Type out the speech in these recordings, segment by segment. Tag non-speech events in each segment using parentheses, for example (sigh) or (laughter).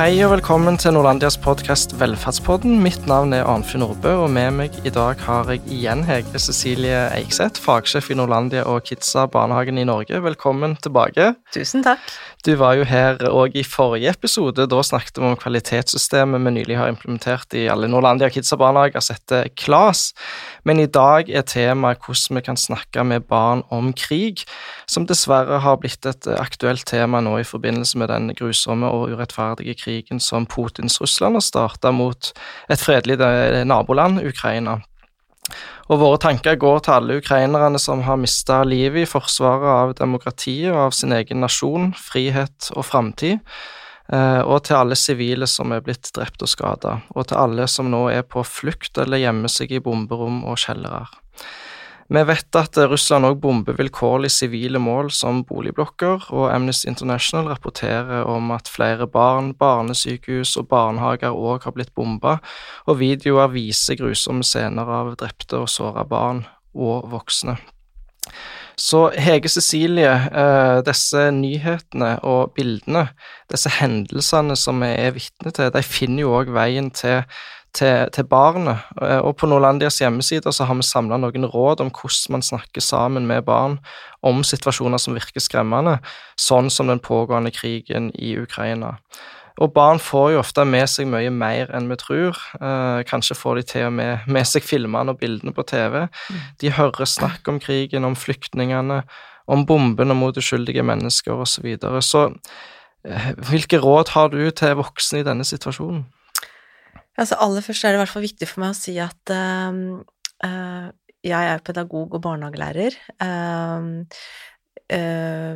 Hei og velkommen til Norlandias podkast Velferdspodden. Mitt navn er Arnfinn Nordbø, og med meg i dag har jeg igjen Hege Cecilie Eikseth, fagsjef i Norlandia og Kidsa barnehagen i Norge. Velkommen tilbake. Tusen takk. Du var jo her òg i forrige episode. Da snakket vi om kvalitetssystemet vi nylig har implementert i alle Norlandia Kidsa barnehager, som heter KLAS. Men i dag er temaet hvordan vi kan snakke med barn om krig, som dessverre har blitt et aktuelt tema nå i forbindelse med den grusomme og urettferdige krigen som Putins Russland har starta mot et fredelig naboland, Ukraina. Og våre tanker går til alle ukrainerne som har mista livet i forsvaret av demokratiet og av sin egen nasjon, frihet og framtid. Eh, og til alle sivile som er blitt drept og skada, og til alle som nå er på flukt eller gjemmer seg i bomberom og kjellere. Vi vet at Russland òg bomber vilkårlig sivile mål som boligblokker, og Amnesty International rapporterer om at flere barn, barnesykehus og barnehager òg har blitt bomba, og videoer viser grusomme scener av drepte og såra barn og voksne. Så Hege Cecilie, eh, disse nyhetene og bildene, disse hendelsene som vi er vitne til, de finner jo òg veien til til, til, barnet. Eh, og på Nordlandias hjemmesider så har vi samla noen råd om hvordan man snakker sammen med barn om situasjoner som virker skremmende, sånn som den pågående krigen i Ukraina. Og barn får jo ofte med seg mye mer enn vi tror. Eh, kanskje får de til og med med seg filmene og bildene på TV. De hører snakk om krigen, om flyktningene, om bombene mot uskyldige mennesker osv. Så, videre. så eh, hvilke råd har du til voksne i denne situasjonen? Altså aller først er det i hvert fall viktig for meg å si at uh, uh, jeg er pedagog og barnehagelærer, uh,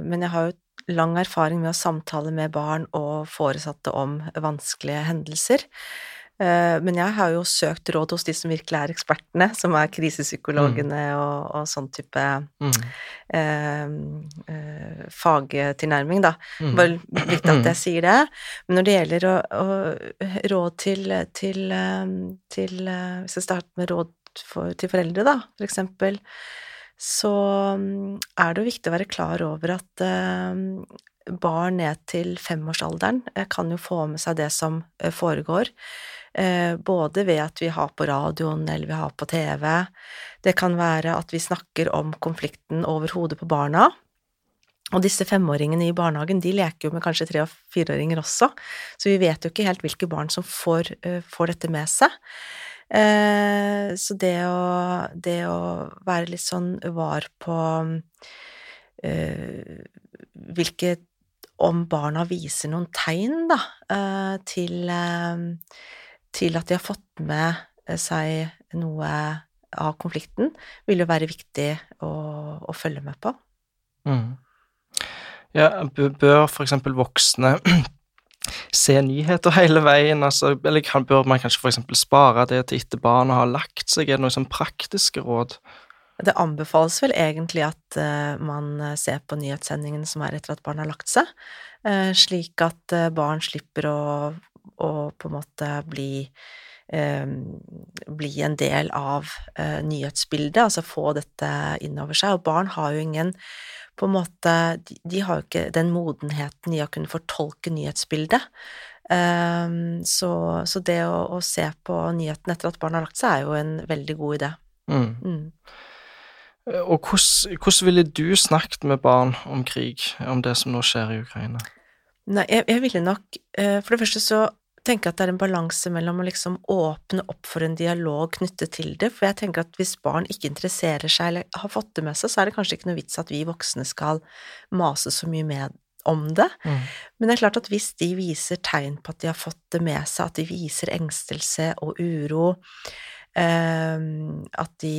men jeg har jo lang erfaring med å samtale med barn og foresatte om vanskelige hendelser. Eh, men jeg har jo søkt råd hos de som virkelig er ekspertene, som er krisepsykologene mm. og, og, sånn type mm. eh, eh, fagtilnærming, da. Mm. Bare viktig at jeg (clears throat) sier det. Men når det gjelder å, å råd til, til, eh, til, Hvis jeg starter med råd for, til foreldre, da, for eksempel, så mm, er det jo viktig å være klar over at eh, barn ned til femårsalderen kan jo få med seg det som foregår. Eh, både ved at vi har på radioen eller vi har på TV. Det kan være at vi snakker om konflikten over hodet på barna. Og disse femåringene i barnehagen de leker jo med kanskje tre- og fireåringer også, så vi vet jo ikke helt hvilke barn som får, uh, får dette med seg. Uh, så det å, det å, være litt sånn var på hvilke Om barna viser noen tegn, da, til til at de har fått med eh, seg noe av konflikten, vil jo være viktig å, å følge med på. Mm. Ja, bør for eksempel voksne (clears throat) se nyheter hele veien, altså, eller kan, bør man kanskje for eksempel spare det til etter barna har lagt seg, er det noen sånn praktiske råd? Det anbefales vel egentlig at uh, man ser på nyhetssendingen som er etter at barn har lagt seg, uh, slik at uh, barn slipper å og på en måte bli eh, bli en del av eh, nyhetsbildet, altså få dette inn over seg. Og barn har jo ingen på en måte de, har jo ikke den modenheten i å kunne fortolke nyhetsbildet. Um, så, så, det å, å, se på nyhetene etter at barn har lagt seg, er jo en veldig god idé. Mm. Mm. Og hvordan, hvordan, ville du snakket med barn om krig, om det som nå skjer i Ukraina? Nei, jeg, jeg ville nok For det første så tenker jeg at det er en balanse mellom å liksom åpne opp for en dialog knyttet til det, for jeg tenker at hvis barn ikke interesserer seg eller har fått det med seg, så er det kanskje ikke noe vits at vi voksne skal mase så mye med om det. Mm. Men det er klart at hvis de viser tegn på at de har fått det med seg, at de viser engstelse og uro, eh, at de,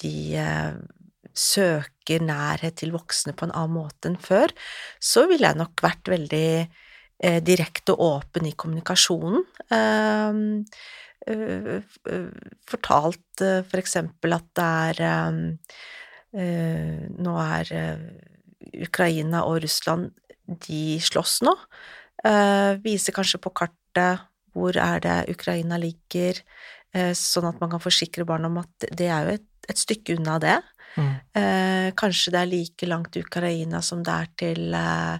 de eh, søker nærhet til voksne på en annen måte enn før, så ville jeg nok vært veldig eh, direkte og åpen i kommunikasjonen. Ehm, eh, eh, fortalt eh, for eksempel at det er eh, Nå er Ukraina og Russland De slåss nå. viser kanskje på kartet hvor er det Ukraina ligger, sånn at man kan forsikre barn om at det er jo et, et stykke unna det. Mm. Eh, kanskje det er like langt til Ukraina som det er til eh,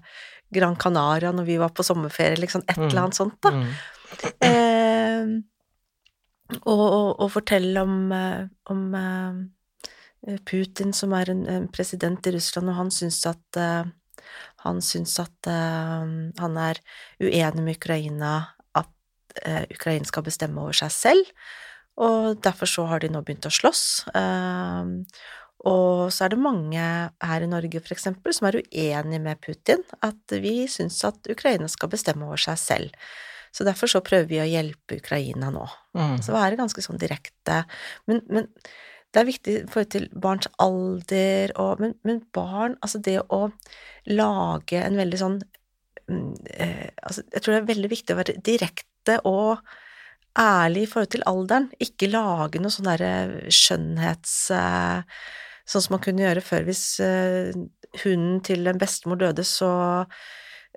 Gran Canaria når vi var på sommerferie, liksom et Mm. eller annet sånt, da. Mm. Eh, og, og, og fortelle om, eh, om eh, Putin, som er en, en president i Russland, og han syns at eh, han syns at han er uenig med Ukraina, at Ukraina skal bestemme over seg selv, og derfor så har de nå begynt å slåss. Og så er det mange her i Norge, for eksempel, som er uenig med Putin, at vi syns at Ukraina skal bestemme over seg selv. Så derfor så prøver vi å hjelpe Ukraina nå. Mm. Så være ganske sånn direkte. Men, men det er viktig i forhold til barns alder og men, men barn Altså det å lage en veldig sånn mm, eh, Altså, jeg tror det er veldig viktig å være direkte og ærlig i forhold til alderen. Ikke lage noe sånn derre skjønnhets... Eh, sånn som man kunne gjøre før hvis eh, hunden til en bestemor døde, så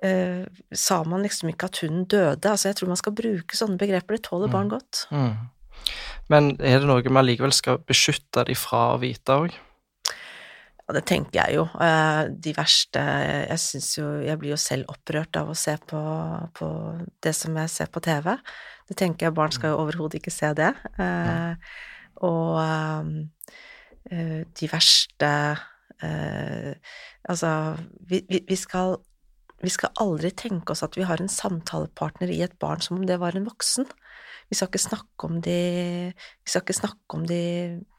eh, sa man liksom ikke at hunden døde. Altså, jeg tror man skal bruke sånne begreper. Det tåler barn godt. Mm. Men er det noe vi allikevel skal beskytte de fra å vite òg? Ja, det tenker jeg jo. Eh, De verste Jeg syns jo Jeg blir jo selv opprørt av å se på, på det som jeg ser på TV. Det tenker jeg barn skal jo overhodet ikke se det. Ja. Og eh, eh, de verste eh, Altså, vi, vi, skal vi skal aldri tenke oss at vi har en samtalepartner i et barn som om det var en voksen. Vi skal ikke snakke om de, vi skal ikke snakke om de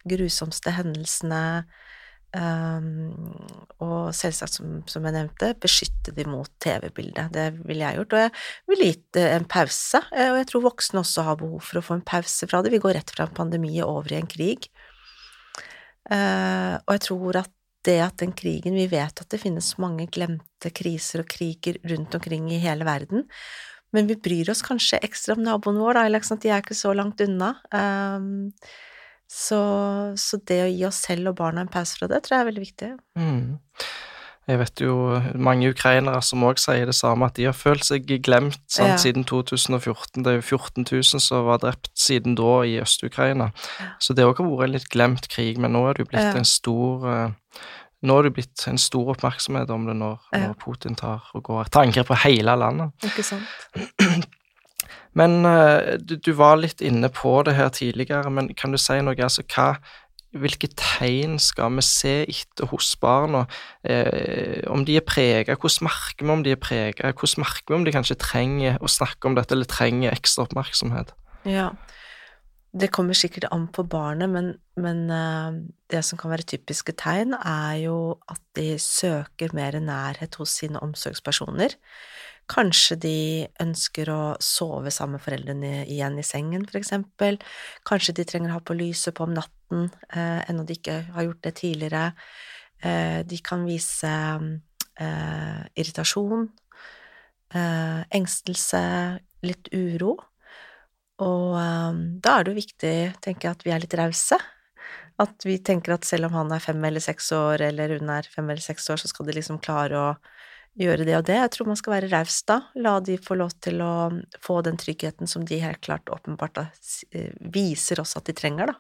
grusomste hendelsene, Um, og selvsagt, som, som, jeg nevnte, beskytte de mot TV-bildet. Det ville jeg gjort. Og jeg vil gitt en pause. Og jeg tror voksne også har behov for å få en pause fra det. Vi går rett fra en pandemi over i en krig. Uh, og jeg tror at det at den krigen Vi vet at det finnes mange glemte kriser og kriger rundt omkring i hele verden. Men vi bryr oss kanskje ekstra om naboen vår, da, eller de er ikke så langt unna. Um, så, så, det å gi oss selv og barna en pause fra det, tror jeg er veldig viktig. Mm. Jeg vet jo mange ukrainere som òg sier det samme, at de har følt seg glemt sant, Ja. siden 2014. Det er jo 14 000 som var drept siden da i Øst-Ukraina. Ja. Så det òg har vært en litt glemt krig, men nå er det jo blitt Ja. en stor eh, Nå er det blitt en stor oppmerksomhet om det når, når Putin tar og går til angrep på hele landet. Ikke sant? (clears throat) Men eh, du, du var litt inne på det her tidligere, men kan du si noe? Altså, hva, hvilke tegn skal vi se etter hos barna? Eh, om de er prega, hvordan merker vi om de er prega? Hvordan merker vi om de kanskje trenger å snakke om dette, eller trenger ekstra oppmerksomhet? Ja. Det kommer sikkert an på barnet, men, men eh, det som kan være typiske tegn, er jo at de søker mer nærhet hos sine omsorgspersoner. Kanskje de ønsker å sove sammen med foreldrene igjen i sengen, for eksempel. Kanskje de trenger å ha på lyset på om natten, eh, ennå de ikke har gjort det tidligere. Eh, de kan vise eh, irritasjon, eh, engstelse, litt uro. Og eh, da er det jo viktig, tenker jeg, at vi er litt rause. At vi tenker at selv om han er fem eller seks år, eller hun er fem eller seks år, så skal de liksom klare å gjøre det og det. Jeg tror man skal være raus da. La de få lov til å få den tryggheten som de helt klart åpenbart da, eh, viser oss at de trenger, da.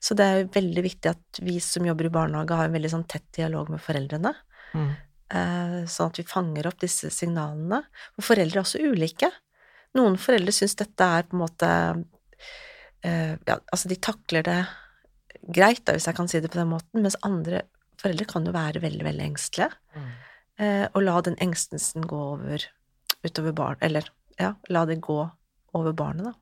Så det er veldig viktig at vi som jobber i barnehage, har en veldig sånn tett dialog med foreldrene. Mm. eh, Sånn at vi fanger opp disse signalene. For foreldre er også ulike. Noen foreldre syns dette er på en måte eh, Ja, altså de takler det greit, da, hvis jeg kan si det på den måten, mens andre foreldre kan jo være veldig, veldig engstelige. Mm. Eh, og la den engstelsen gå over utover barn Eller ja, la det gå over barnet, da.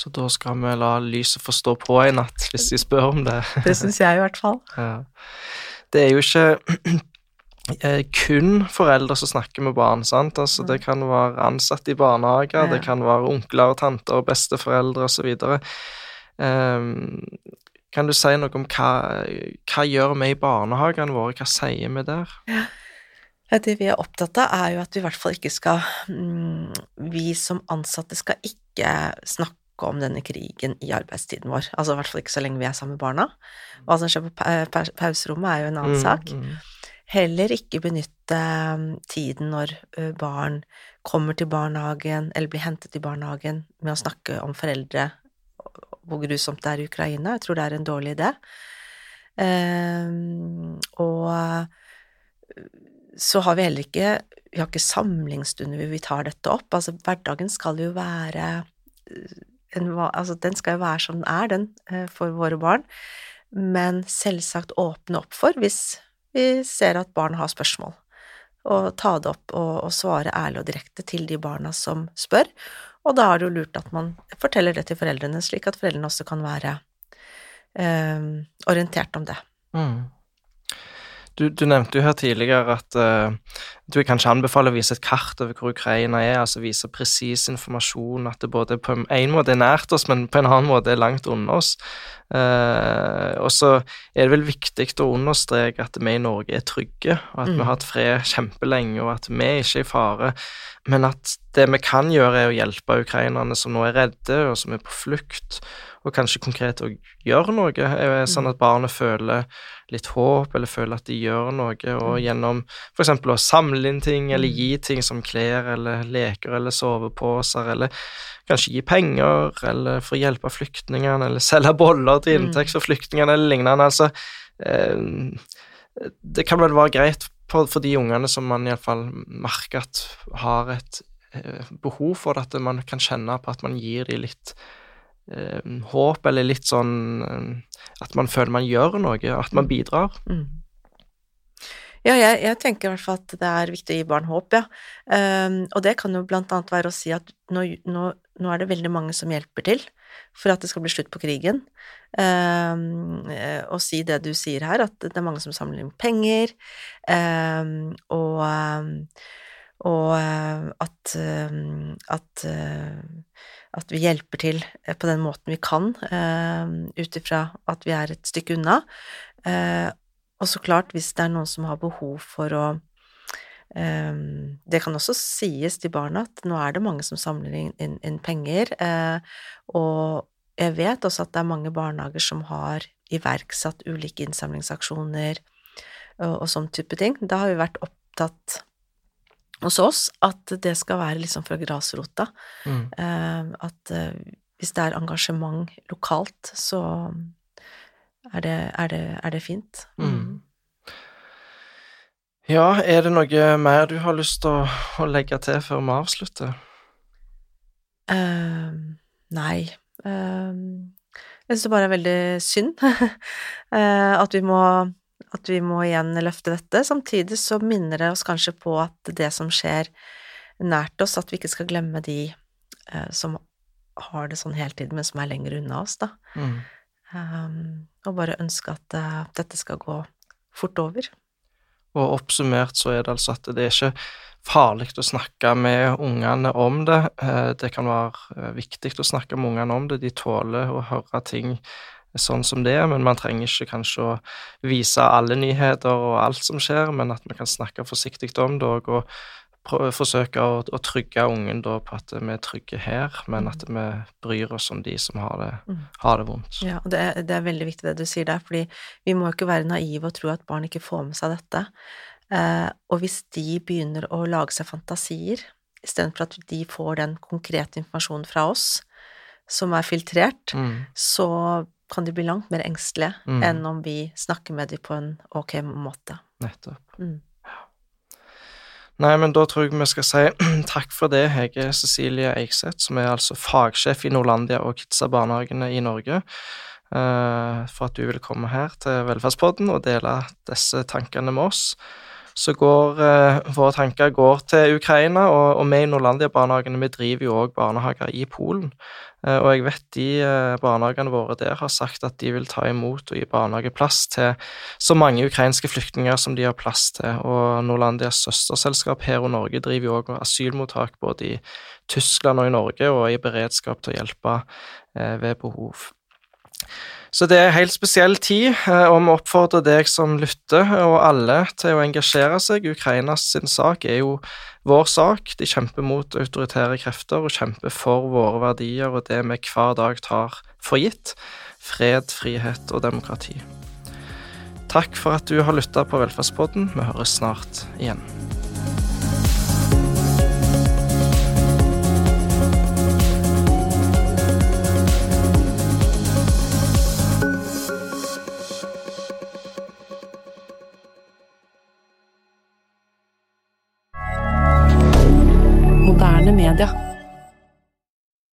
Så da skal vi la lyset få stå på en natt, hvis de spør om det. (laughs) Det syns jeg i hvert fall. Ja. Det er jo ikke (clears throat) eh, kun foreldre som snakker med barn, sant. Altså, det kan være ansatte i barnehager, Ja. det kan være onkler og tanter og besteforeldre osv. Um, kan du si noe om hva, hva gjør vi i barnehagene våre, hva sier vi der? Ja, Det vi er opptatt av, er jo at vi i hvert fall ikke skal mm, Vi som ansatte skal ikke snakke om denne krigen i arbeidstiden vår. Altså i hvert fall ikke så lenge vi er sammen med barna. Hva som skjer på pa pauserommet, er jo en annen Mm, sak. mm. Heller ikke benytte mm, tiden når barn kommer til barnehagen eller blir hentet i barnehagen med å snakke om foreldre hvor grusomt det er i Ukraina. Jeg tror det er en dårlig idé. Ehm, og så har vi heller ikke Vi har ikke samlingsstunder hvor vi tar dette opp. Altså, hverdagen skal jo være en, altså, den skal jo være som den er, den, for våre barn, men selvsagt åpne opp for hvis vi ser at barn har spørsmål, og ta det opp og, og svare ærlig og direkte til de barna som spør, og da er det jo lurt at man forteller det til foreldrene, slik at foreldrene også kan være eh, orientert om det. Mm. Du, du, nevnte jo her tidligere at uh, du kan ikke anbefale å vise et kart over hvor Ukraina er, altså vise presis informasjon, at det både på en måte er nært oss, men på en annen måte er langt unna oss. Uh, og så er det vel viktig å understreke at vi i Norge er trygge, og at mm. vi har hatt fred kjempelenge, og at vi er ikke er i fare, men at det vi kan gjøre, er å hjelpe ukrainerne som nå er redde, og som er på flukt og kanskje konkret å gjøre noe, sånn at barnet føler litt håp, eller føler at de gjør noe, og mm. gjennom f.eks. å samle inn ting, eller mm. gi ting som klær, eller leker, eller soveposer, eller kanskje gi penger, eller for å hjelpe flyktningene, eller (laughs) selge boller til mm. inntekt for flyktningene, eller lignende. Altså, eh, det kan vel være greit for, for de ungene som man iallfall merker at har et eh, behov for det, at man kan kjenne på at man gir dem litt eh, håp, eller litt sånn eh, At man føler man gjør noe, at man mm. bidrar. Mm. Ja, jeg, jeg, tenker i hvert fall at det er viktig å gi barn håp, ja. Um, og det kan jo blant annet være å si at nå, nå, nå, er det veldig mange som hjelper til for at det skal bli slutt på krigen. Um, og si det du sier her, at det er mange som samler inn penger, um, og, og at, at at vi hjelper til eh, på den måten vi kan, ut ifra at vi er et stykke unna. Uh, og så klart, hvis det er noen som har behov for å um, Det kan også sies til barna at nå er det mange som samler inn, inn, inn penger, uh, og jeg vet også at det er mange barnehager som har iverksatt ulike innsamlingsaksjoner og, og sånn type ting. Da har vi vært opptatt hos oss at det skal være liksom fra grasrota. Mm. Uh, at uh, hvis det er engasjement lokalt, så er det, er det, er det fint. Mm. Ja, er det noe mer du har lyst til å, å legge til før vi avslutter? Uh, nei. jeg syns det bare er veldig synd (laughs) at vi må at vi må igjen løfte dette. Samtidig så minner det oss kanskje på at det som skjer nært oss, at vi ikke skal glemme de eh, som har det sånn hele tiden, men som er lenger unna oss, da. Mm. Um, og bare ønske at uh, dette skal gå fort over. Og oppsummert så er det altså at det er ikke farlig å snakke med ungene om det. Eh, det kan være eh, viktig å snakke med ungene om det. De tåler å høre ting sånn som det er, men man trenger ikke kanskje å vise alle nyheter og alt som skjer, men at man kan snakke forsiktig om det og, forsøke å, å, trygge ungen da på at vi er trygge her, men at vi bryr oss om de som har det, mm. har det vondt. Ja, og det er, det er, veldig viktig det du sier der, fordi vi må ikke være naive og tro at barn ikke får med seg dette. Eh, og hvis de begynner å lage seg fantasier, istedenfor at de får den konkrete informasjonen fra oss, som er filtrert, mm. så kan de bli langt mer engstelige mm. enn om vi snakker med dem på en ok måte. Nettopp. Mm. Nei, men da tror jeg vi skal si (clears throat) takk for det, Hege Cecilie Eikseth, som er altså fagsjef i Nordlandia og Kidsa-barnehagene i Norge, uh, for at du ville komme her til Velferdspodden og dele disse tankene med oss så går eh, våre tanker går til Ukraina, og vi i Nordlandia-barnehagene vi driver jo òg barnehager i Polen. Eh, og jeg vet de eh, barnehagene våre der har sagt at de vil ta imot og gi barnehageplass til så mange ukrainske flyktninger som de har plass til. Og Norlandias søsterselskap her og Norge driver jo òg asylmottak både i Tyskland og i Norge, og er i beredskap til å hjelpe eh, ved behov. Så det er en helt spesiell tid, eh, og vi oppfordrer deg som lytter, og alle, til å engasjere seg. Ukrainas sin sak er jo vår sak. De kjemper mot autoritære krefter og kjemper for våre verdier og det vi hver dag tar for gitt. Fred, frihet og demokrati. Takk for at du har lytta på Velferdspodden. Vi høres snart igjen.